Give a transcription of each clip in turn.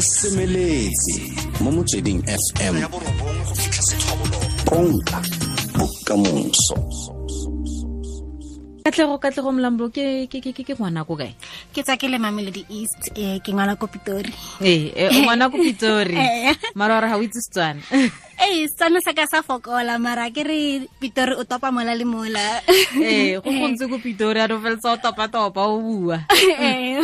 re semeletse mo motsweding fm konka bokamoso katlego katlego molambo ke ke ke ke ngwana ko kae? Ke tsa ke le mamelodi east eh, ke ngwana ko pitori. Ee e, ngwana ko pitori. Eh. mara ore ga o itse setswana. Ee setswana sa ka sa fokola mara ke re pitori o topa mola le mola. Ee go gontse ko pitori a do feletsa o topa-topa o bua. Eh.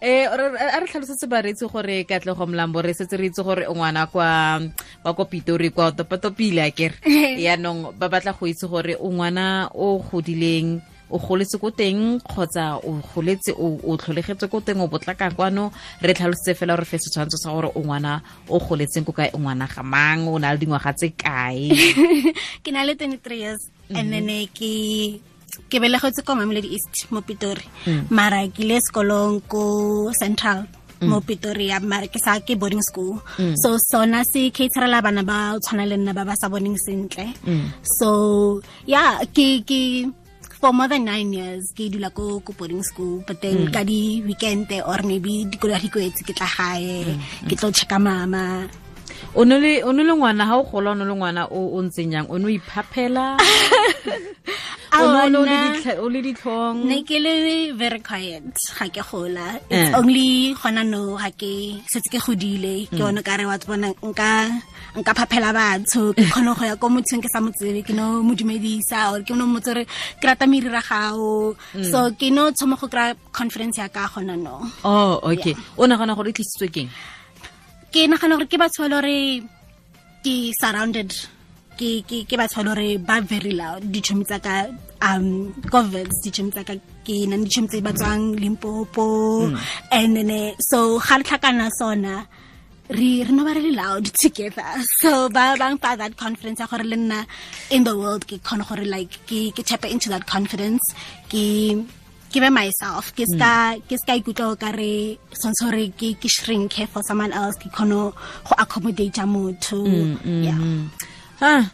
ee a re tlhalosetse bareetsi gore katlego molambo re setse re itse gore ngwana kwa wa ko pitori kwa o topa-topile a kere yaanong ba batla go itse gore o ngwana o godileng o goletse ko teng kgotsa o goletse o tlholegetse ko teng o botlaka kwano re tlhalosetse fela gore fe setshwantsho sa gore o ngwana o goletseng ko kae o ngwana ga mang o na le dingwaga tse kae? Ke na le 23 years and then ke ke ke belegetse ko mamelodi east mo pitori. Mara ke le sekolong ko central mo pitoria mara ke sa ke boarding school. So sona se caterela bana ba o tshwana le nna ba ba sa boneng sentle. So yeah ke ke for more than nine years ke dula ko ko boarding school but then ka di weekend or maybe dikolo ya dikoetse ke tla gae ke tlo checka mama. O ne le ngwana ga o gola o ne le ngwana o ntseng yang o ne o iphaphela o ne le- o le ditlhong. Ne ke le very quiet ga ke gola. It's Eh. only gona no ga ke setse ke godile. Ke one ka re wa bona nka nka phaphela batho. Ke kgone go ya ko mothong ke sa motsebe ke no modumedisa or ke no mmotse re ke rata merira gago. So ke no thoma go kry conference ya ka gona no. Oh okay. O nagana gore e tlisitswe keng? Ke nagana gore ke batho ba le gore ke surrounded ke ke ke ba e gore ba very loud. Ditšhomi tsa ka um governors ditšhomi tsa ka ke na ditšhomi tse ba tswang limpopo. Hmm. And then eh, so ga re tlhakana sona re re no ba re loud together. So ba bang fa that confidence ya gore le nna in the world ke gore like ke ke tap into that confidence. Ke ke be myself. Ke ska hmm. ke ska ikutlwa o ka re ke ke shrink for someone else. Ke go accommodate motho. Hmm, yeah ha?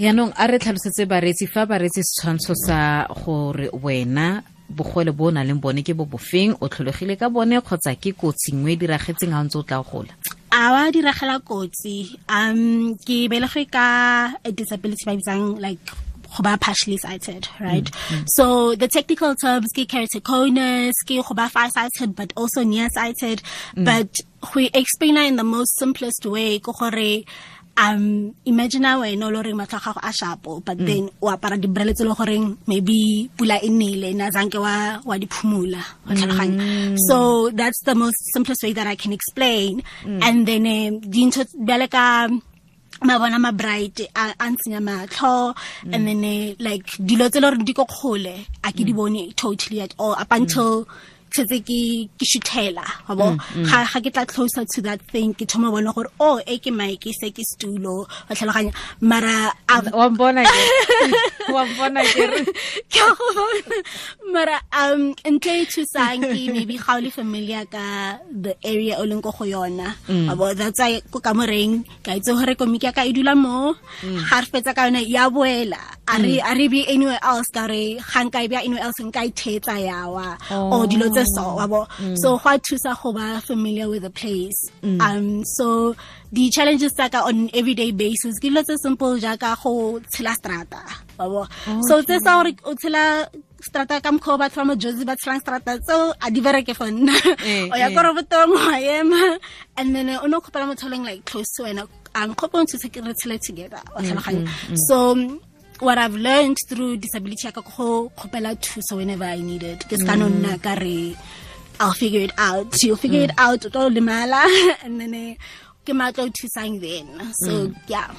Yaanong a re tlhalosetse bareetsi fa bareetsi setshwantsho sa gore wena bogole bo o nang leng bone ke bo bofeng o tlholegile ka bone kgotsa ke kotsi nngwe e diragetseng ga o ntse o tla gola? A wa diragela kotsi. Um ke belege ka disability ba bitsang like go ba partially sighted right? So the technical terms ke keratoconus ke go ba far sighted but also near sighted. But go explain in the most simplest way ke gore um imagine wena o le goreng matlho a gago a shapo but then o apara dibrele tse le goreng maybe pula e nele na zanke wa wa di phumula wa tlhaloganya. So that's the most simplest way that i can explain. And then um, dintho bjale ka mabona ma bright a a ntshenya matlho. And then eh, like dilo tse le gore di ko kgole a ke di bone totally at all up until tshetse ke ke shuthela wa bo ga ga ke tla closer to that thing ke thoma bona gore oh e ke mic se ke stulo. Wa tlhaloganya mara wa bona ke wa bona ke ke go mara um ntho e thusang ke maybe ga o le familiar ka the area o leng ko go yona. Wa bo that's why ko kamoreng ka itse gore komiki ya ka e dula mo. Ga re fetsa ka yona ya boela. A re a re be anywhere else ka re ga nka e bea anywhere else nka e thetsa yawa o dilo tse so wa bo so go a thusa go ba familiar with the place. Um so the challenges tsa ka on everyday basis ke dilo tse simple jaaka go tshela strata so tse sa gore o tshela strata ka mokgwa o batho ba mo josi ba tshelang strata tseo a di bereke for nna. Eh, o ya eh. ko robotong wa ema and then o no kgopela motho o leng like close to wena um kgopo ntse ke re tshele together wa tlhaloganya. so what I've learned through disability ya ka go kgopela thuso whenever I needed ke ska no nna ka re I'll figure it out. You'll figure it out o tlo lemala and then ke ke matlo thusang then. So yeah.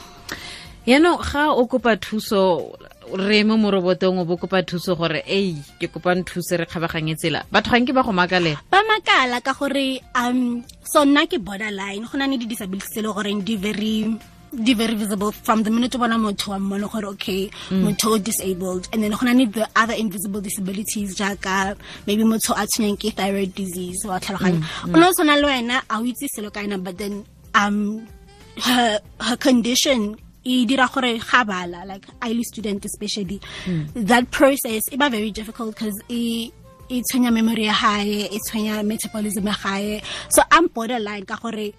Yaanong ga o kopa thuso re mo morobotong o bo kopa thuso gore ei ke kopang thuse re kgabaganye tsela. Batho gang ke ba go makalela ba makala ka gore um so nna ke borderline go na le di-disability tse e le goreng di very di very visible from the minute o bona motho wa mmone gore okay motho o disabled. And then go na the other invisible disabilities jaaka maybe motho a tshwenyang ke thyroid disease wa tlhaloganya. O ne o tshwana le wena a o itse selo ka ena but then um her, her condition e dira gore ga bala like early student especially. That process e ba very difficult because e e tshwenya memory ya gae e tshwenya metabolism ya gae so i'm borderline ka gore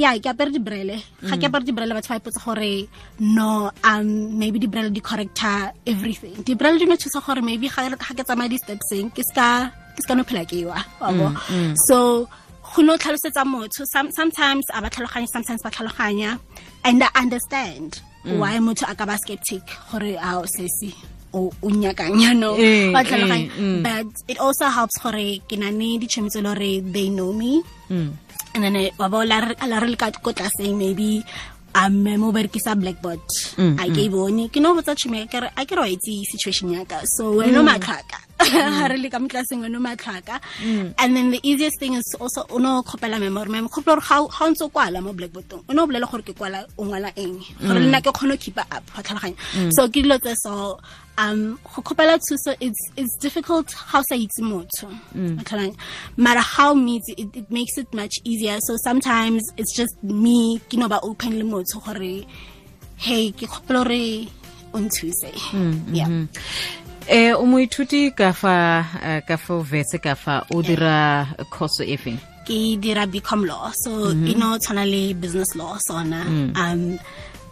ya ke apere dibrele. Ga ke mm. apere dibrele batho ba ipotsa gore no um maybe dibrele di correcta everything. Dibrele di no thusa gore maybe ga ke tsamaya di-stepseng ke ska ke ska no phela ke wa mm, wa mm. so go no tlhalosetsa motho some- sometimes a ba tlhaloganya sometimes ba tlhaloganya and i understand why motho a ka ba skeptic gore a sesi o o nyakang you Eh, wa tlhaloganya eh, mm. but it also helps gore ke na ne ditšhomi tse e le gore they know me. Mm. and then eh, wa ba la re le ka ko tlaseng maybe um mo berekisa blackboard. Mm, a ke e bone. Ke no botsa tšhomi ke re a ke re wa itse situation ya ka. So wena o matlhaka. Ga re le ka mo tlaseng wena o matlhaka. And then the easiest thing is also o no kgopela memory. Mem kgopela gore ga o- ntse o kwala mo blackboardong o ne o bolela gore ke kwala o ngwala eng. Gore le nna ke kgone go keepa up wa tlhaloganya. So ke dilo tse so um go kgopela thuso it's it's difficult how sa itse motho. Mm. mara how meets it, it makes it much easier. So sometimes it's just me ke no ba open le motho gore hey ke kgopela gore o nthuse. Yeah. eh o moithuti ka fa ka fa vetse ka fa o dira course e feng? Ke dira become law so e no tshwana le business law sona. Um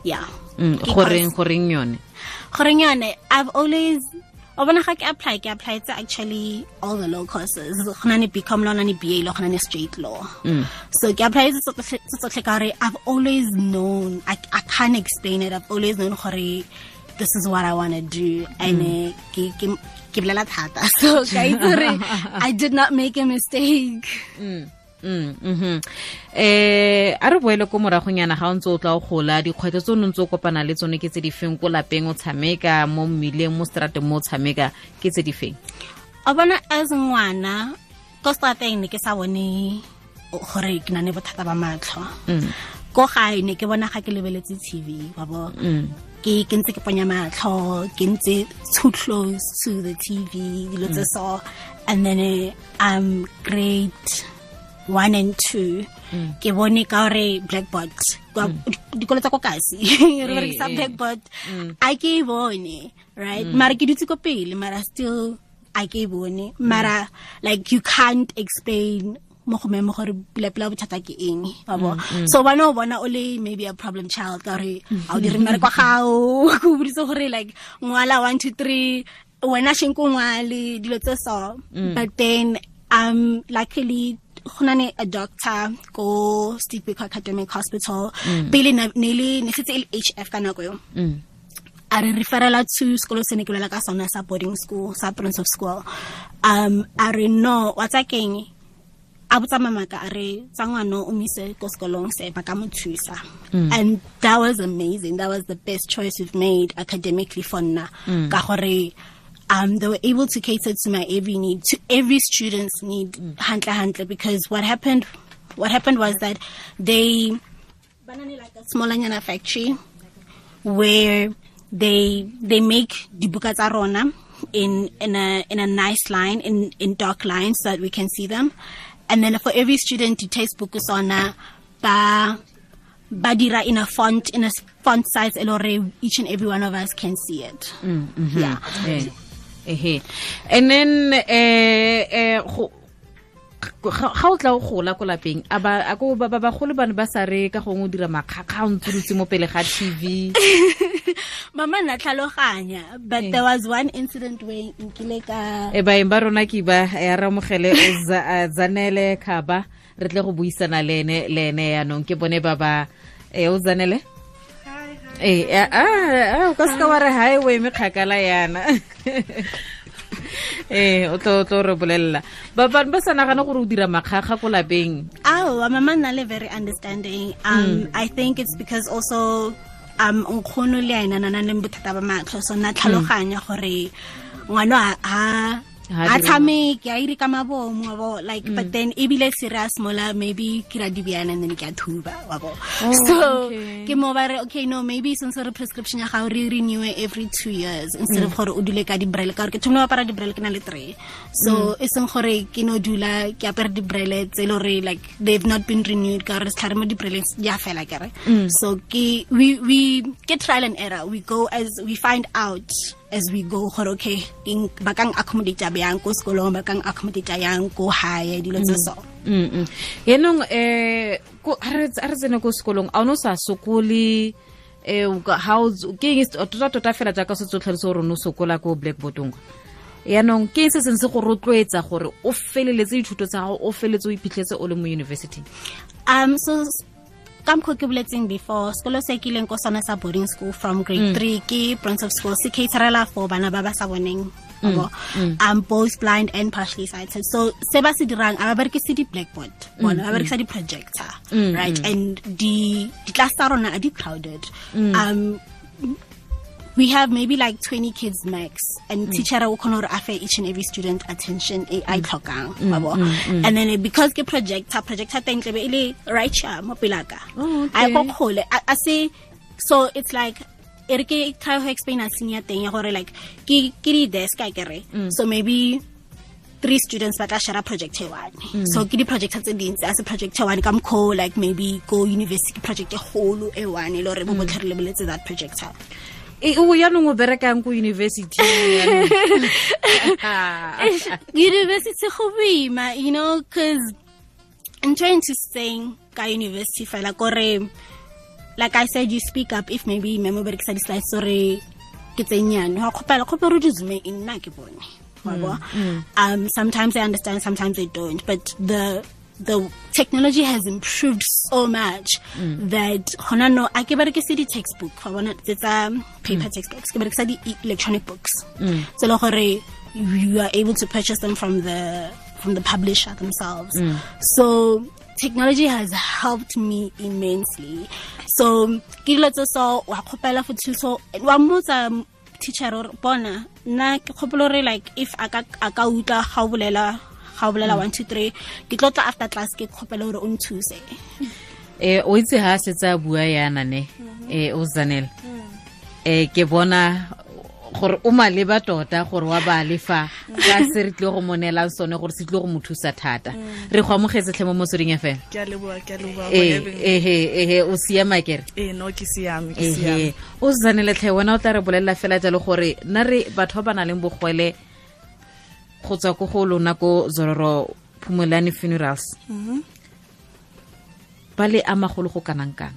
yeah. Mm, goreng goreng yone goreng yone i've always o bona ga ke apply ke apply tsa actually all the law courses. Go na ne bcom law go na ne ba law go na ne straight law. So ke apply tse tsotlhe- tse ka gore i've always known I, i can't explain it. I've always known gore this is what i want to do. And eh, ke ke ke bolela thata. So ka itse i did not make a mistake. Mm, mhm. eh a re boele ko moragonyana ga o ntse o tla o gola dikgwetlho tse o ne ntse o kopana le tsone ke tse di feng ko lapeng o tshameka mo mmileng mo strateng mo o tshameka ke tse di feng? A bona as ngwana ko starteng ne ke sa bone gore ke na le bothata ba matlho. Ko gae ne ke bona ga ke lebeletse tv wa bo ke ke ntse ke ponya matlho ke ntse too close to the tv dilo tse so. And then eh, um grade one and two. Mm. Ke bone ka gore blackboard kwa- mm. dikolo tsa ko kasi re eh, berekisa eh. blackboard mm. a ke e bone right? Mara ke dutse ko pele mara still a ke e bone. Mara like you can't explain mo go memo gore pula-pula bothata ke eng wa bo so bana o bona o le maybe a problem child ka gore a o dire mmere kwa gao. Ko boditse gore like ngwala one two three. Wena shenko ngwale dilo tse so. But then um luckily go na ne a doctor ko Biko Academic Hospital. Mm. Pele na- ne le ne setse e le HF ka nako yo mm. a re referela to sekolo se ne ke lwela ka sona sa boarding school sa Prinshof school. Um a re no wa tsa keng? A botsa mamaka a re tsa ngwana o mise ko sekolong se ba ka mo thusa. Mm. And that was amazing. That was the best choice we've made academically for nna. Ka gore um, they were able to cater to my every need, to every student's need, hantle hantle, because what happened, what happened was that they, banana like a smallanyana factory, where they they make dibuka tsa rona in in a in a nice line in in dark lines so that we can see them. And then for every student to taste buku sona ba ba dira in a font in a font size e le gore each and every one of us can see it. Yeah. Eh, ehe. And then eh eh go ga o tla o gola ko lapeng a ko ba ba- bagolo ba ne ba sa re ka gongwe o dira makgakga o ntse mo pele ga tv mama nna tlhaloganya but there was one incident where nkile ka e baeng ba rona ke ba ya ramogele o zanele khaba re tle go buisana le ene le ene yaanong ke bone ba ba e o zanele A a o ka se ka wa re hae o eme kgakala yana. Ee o tlo re bolelela. Ba ba sa nagana gore o dira makgakga ko lapeng? Aowa mama nna le very understanding. Um, I think it's because also um nkgono le ena na nang bothata ba matlho so nna tlhaloganya gore ngwana ha Dire- tshameke a ire ka mabomo wa bo like mm. but then ebile serious mola maybe oh, ke ra dibiana and then ke a thuba wa bo so ke mo ba re okay no maybe since re prescription ya gago re renew every two years instead of mm. gore o dule ka dibrele ka gore ke thomile apara dibrele ke na le three. So mm. e seng gore ke no dula ke apere dibrele tse e le gore like they've not been renewed ka gore setlhare mo dibrele ya fela kere so ke we we get trial and error. We go as we find out as we go gore okay ba kang accommodate yang ko sekolong ba kang accommodate yang ko haya dilo tse so. Mm-mm. yaanong eh ko- are re tsene ko sekolong a no sa sokoli eh ts- ke tota tota fela jaaka se tsotlhalose gore o ne o sokola ko blackboardong. Botong yaanong ke eng se seng se go rotloetsa gore o feleletse dithuto tsa gago o feleletse o iphitlhetse o le mo university? Um so ka mokgwa ke boletseng before sekolo se ke ileng ko sona sa boarding school from grade mm. three ke Prinshof school. Se caterela for bana ba ba sa boneng mm, yabo. um both blind and partially sighted. So se ba se dirang a ba berekise di-blackboard. Bona ba berekisa di-projector right? and di di-class tsa rona di-crowded um we have maybe like 20 kids max and mm. teacher o khona gore a fe each and every student attention e a e mm. tlhokang mm, wabo and then because ke projector projector teng tlebe e le right here mo pelaka Oh, a go kgole. A se so it's like e re ke try ho explain a senior teng ya gore like ke ke di desk a kere so maybe three students ba tla share project one. So ke di-projector tse dintsi a se project one ka mokgwa like maybe go university project e golo e one e le gore bo botlhe re lebeletse that projector o yaanong o berekang ko university. Yaanong? university go boima you know cause i'm trying to saying ka university fela kore like i said you speak up if maybe memo berekisa di-slide sore ke tsenyane wa kgopela kgope re di zoome e nna ke bone. Wa bo um sometimes i understand sometimes i don't but the the technology has improved so much mm. that hona no a ke berekise di-textbook wa bona tse tsa paper mm. textbooks ke berekisa di-electronic books. Mm. So le gore you are able to purchase them from the from the publisher themselves. So technology has helped me immensely. So ke dilo tse so wa kgopela for thuso. Wa mmotsa teacher gore bona nna ke kgopolo gore like if a ka utlwa ga o bolela ga o bolela one two three. Ke tlo tla after class ke kgopela gore o nthuse. Eh o itse ha setse a bua yana ne eh o zanela eh ke bona gore o maleba tota gore wa ba lefa ka se re tlile go monela sone gore se tlile go mo thusa thata. Re go amogetse tlhe mo motsweding fm a a eh ehe ehe o siama kere eh ehe o zanele tlhe wena o tla re bolelela fela jalo gore nna re batho ba ba nang leng bogwele go tswa ko go lona ko zororo phumolane funerals. Ba le ama go le go kanang kang.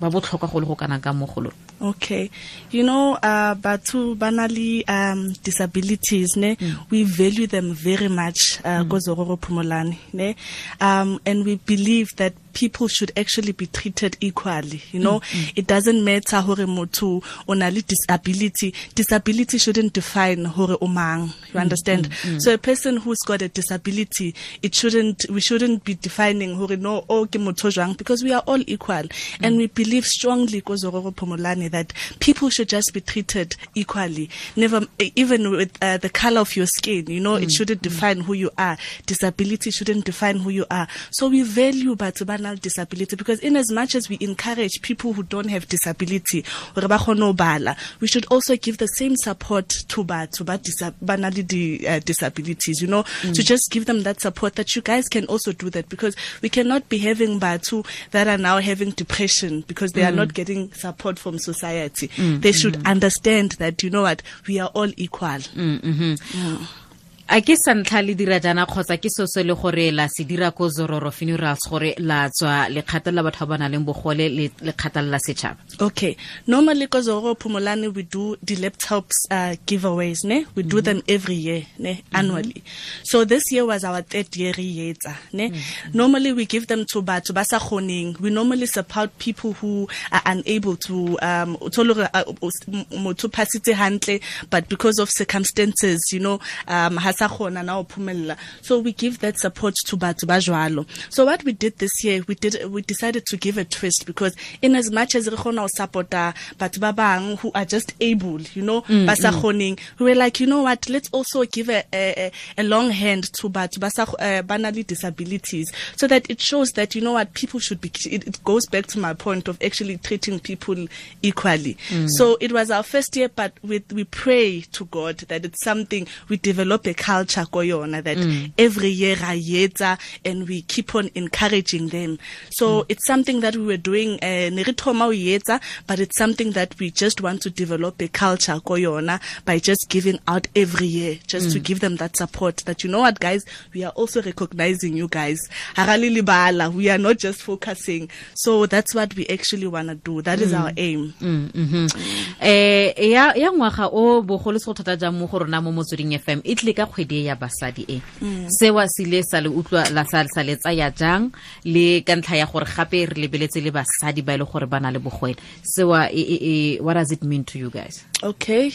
Ba botlhokwa go le go kanang kang mo go lona. Okay. You know, uh, Batu Banali um, disabilities, ne, we value them very much, uh, Kozororo Pumolani, ne, um, and we believe that people should actually be treated equally. You know, mm, mm. it doesn't matter hore motho onali disability. Disability shouldn't define hore umang. You mm, understand? So a person who's got a disability, it shouldn't. We shouldn't be defining hore no oh ke motho because we are all equal, and we believe strongly Kozororo Pomolani that people should just be treated equally. Never, even with uh, the color of your skin. You know, it shouldn't define who you are. Disability shouldn't define who you are. So we value Batubanal disability because in as much as we encourage people who don't have disability, hore ba kgone ho bala, we should also give the same support to ba disa- ba nang le di, uh, disabilities. You know, to mm. just give them that support that you guys can also do that because we cannot be having Batu that are now having depression because they are mm. not getting support from society. Mm. They should understand that you know what? We are all equal. Mm-hmm. A ke sa ntlha le dira jaana kgotsa ke so se le gore la se dira ko zororo funerals gore la tswa lekgata la batho ba ba nang le bogole le lekgata la setšhaba Okay. Normally, because Pumulani, we do the laptops uh, giveaways, ne? We do them every year, ne? Annually. So this year was our third year, yetsa, ne? Normally, we give them to ba to basa khoning. We normally support people who are unable to um utholore, uh, motho phasitse hantle, but because of circumstances, you know, um na. So we give that support to batho ba jwalo. So what we did this year, we did we decided to give a twist because in as much as re kgona ho supporta batho ba bang who are just able, you know, mm, ba sa mm. kgoneng, we were like, you know what, let's also give a a, a long hand to batho ba sa uh, ba na le disabilities so that it shows that you know what people should be it, it goes back to my point of actually treating people equally. Mm. So it was our first year but with we pray to God that it's something we develop a culture ko yona that every year ra yetsa and we keep on encouraging them. So it's something that we were doing uh, ne re thoma o yetsa but it's something that we just want to develop a culture ko yona by just giving out every year just to give them that support that you know what guys? We are also recognizing you guys. We are not just focusing. So that's what we actually want to do. That is our aim. Mm, -hmm. eh ya ya ngwaga o bogolo se go thata jang mo go rona mo motsweding fm e tlile ka kgwedi ya basadi e. Mm. Sewa se ile sa le utlwa la sa sa le tsaya jang le ka ntlha ya gore gape re lebeletse le basadi ba ile gore ba na le bogwele. Sewa what does it mean to you guys? Okay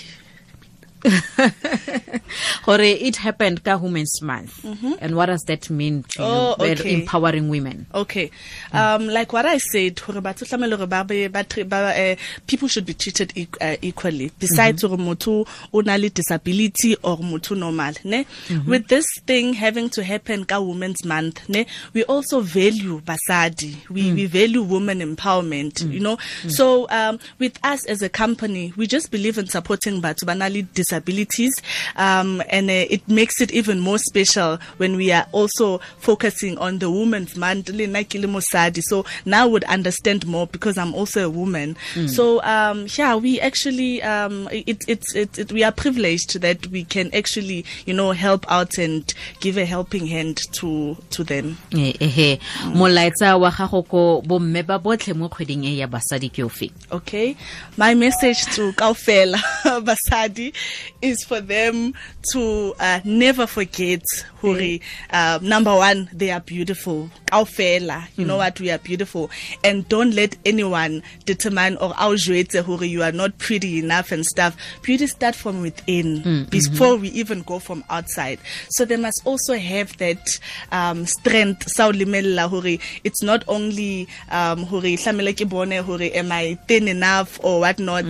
gore it happened ka women's month and what does that mean to Oh, you okay. empowering women Okay. Um, like what I said, hore batho tlamehile hore ba be- ba tre- ba- eh, people should be treated e- uh, equally. Besides hore motho o na le disability or motho normal, ne? With this thing having to happen ka Women's Month, ne? We also value basadi. We we value women empowerment, you know. So um, with us as a company, we just believe in supporting batho ba na le disabilities, um, and uh, it makes it even more special when we are also focusing on the Women's Month. le nna ke. So now I would understand more because I'm also a woman. So um, yeah, we actually um, it, it's it, it, we are privileged that we can actually you know help out and give a helping hand to to them. Eh, ehe molaetsa wa gago ko bomme ba botlhe mo kgweding e ya basadi ke ofe Okay, my message to Kaufela Basadi is for them to uh, never forget Huri. Uh, number one, they are beautiful. Kaufela, you know what? We are beautiful, and don't let anyone determine or outjwetse Huri. You are not pretty enough and stuff. Beauty start from within before we even go from outside. So they must also have that um, strength. Sa o lemella hore it's not only um, tlamehile bone hore am I thin enough or whatnot.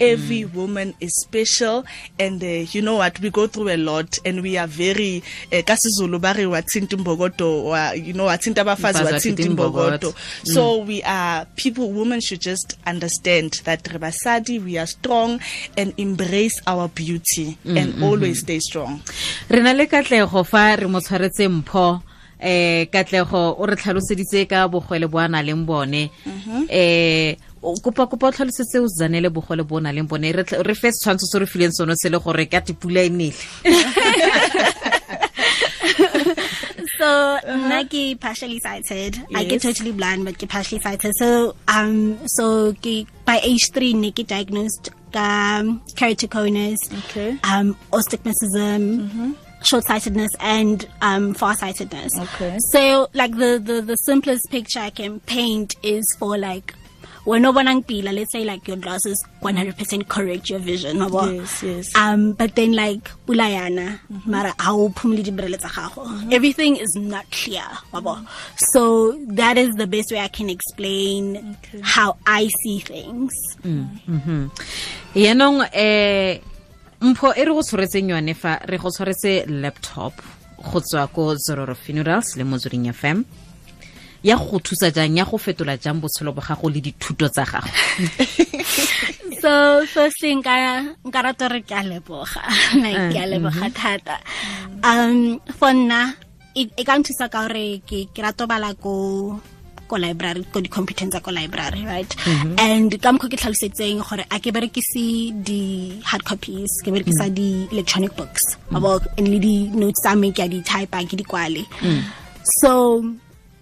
Every woman is special, and uh, you know what? We go through a lot, and we are very. Uh, ka siZulu ba re wa thinta imbokodo, you know, wa thinta abafazi wathinta thinta imbokodo. imbokodo. So we are people. Women should just understand that re basadi, we are strong, and embrace our beauty, and always stay strong. re na le katlego fa re mo tshwaretse mpho eh katlego o re tlhaloseditse ka bogwele bo a na leng bone eh o- kopa kopa o tlhalosetse o zanele bogwele bo o na leng bone. Re tla- re fe setshwantsho se re fileng sone se le gore ka tipula e nele. So nna ke partially sighted. I get totally blind but ke partially sighted. So um so ke by age 3 ne ke diagnosed ka um, keratoconus Okay. um astigmatism short-sightedness and um farsightedness. Okay. so like the, the the simplest picture i can paint is for like when one pila, let's say like your glasses 100% correct your vision? Yes, yes. um but then like pulayana mara ha o phumule dibrele tsa gago everything is not clear wabo so that is the best way i can explain how i see things. Yaanong eh mpho e re go tshwaretseng yone fa re go tshwaretse laptop go tswa ko zororo funerals le motsweding fm ya go thusa jang ya go fetola jang botshelo bo gago le dithuto tsa gago? So firstly nka nka rata re ke a leboga. Like ke a leboga thata. Um for nna e e ka nthusa ka gore ke ke rata bala ko ko library ko di-competence tsa ko library right? And ka mokgwa ke tlhalosetseng gore a ke berekise di-hard copies ke berekisa di-electronic books abo and le di-notes tsa me ke a di-type a ke di kwale. So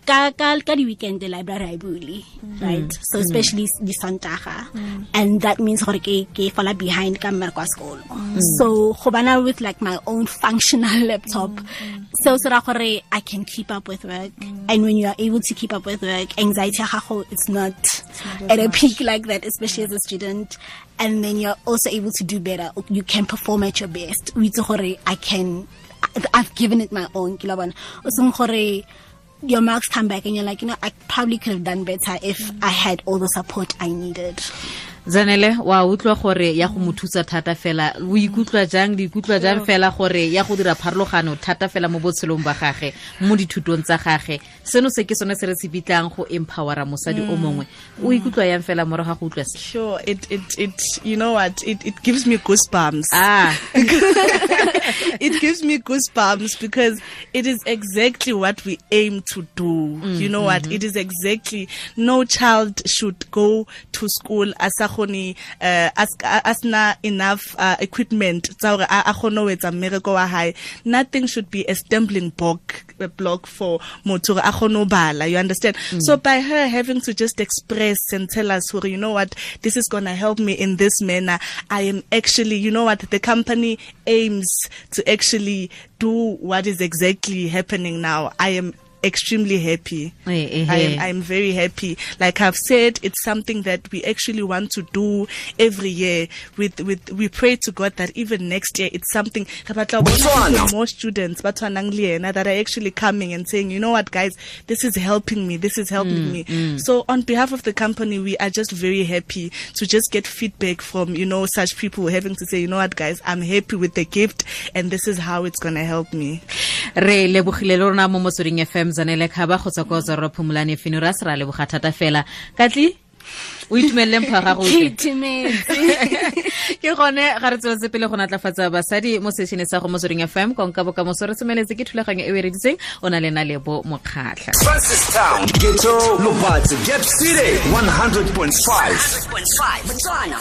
ka ka ka di weekend the library I buli right? So especially di Santaga and that means gore ke ke falla behind ka mmereko wa sekolo so go bana with like my own functional laptop. So so ra gore I can keep up with work. And when you are able to keep up with work anxiety ya it's not at a peak like that especially as a student. And then you're also able to do better. You can perform at your best. Itse gore I can I've given it my own. Ke la bona. O seng gore your marks come back and you're like, you know, I probably could have done better if I had all the support I needed. Zanele wa utlwa gore ya go mo thusa thata fela. O ikutlwa jang? Di ikutlwa jang fela gore ya go dira pharologano thata fela mo botshelong ba gage mo dithutong tsa gage? Seno se ke sone se re se bitlang go empowera mosadi o mongwe. O ikutlwa yang fela morago ga go utlwa se? Sure, it it it you know what? It it gives me goosebumps. ah. It gives me goosebumps because it is exactly what we aim to do. You know what? It is exactly no child should go to school asagoni uh, as asna enough uh, equipment tsa hore a a kgone ho etsa mmereko wa hae. Nothing should be a stumbling block a block for motho hore a kgone ho bala. You understand? So by her having to just express and tell us, hore, you know what, this is gonna help me in this manner. I am actually, you know what, the company aims to actually do what is exactly happening now. I am extremely happy. Eh, eh, I eh. am I'm very happy. Like I've said, it's something that we actually want to do every year. With with we pray to God that even next year it's something re batla ho bona Botswana. even more students ba tshwanang le that are actually coming and saying, you know what, guys, this is helping me. This is helping me. So on behalf of the company, we are just very happy to just get feedback from you know such people having to say, you know what, guys, I'm happy with the gift and this is how it's gonna help me. re lebogile le rona mo motsweding fm zanele khaba go tswa ko tswa phumulane fino ra se ra leboga thata fela. Katli o itumelele mpho ya gago Ke ke gone ga re tsweletse pele go natlafatsa basadi mo sešhene sa go mo motsweding fm konka bokamoso re semeletse ke thulaganyo e o ereditseng o na le na lebo mokgatlha Francistown, Ghetto, Lopatse, Gap City, 100.5. 100.5 Botswana.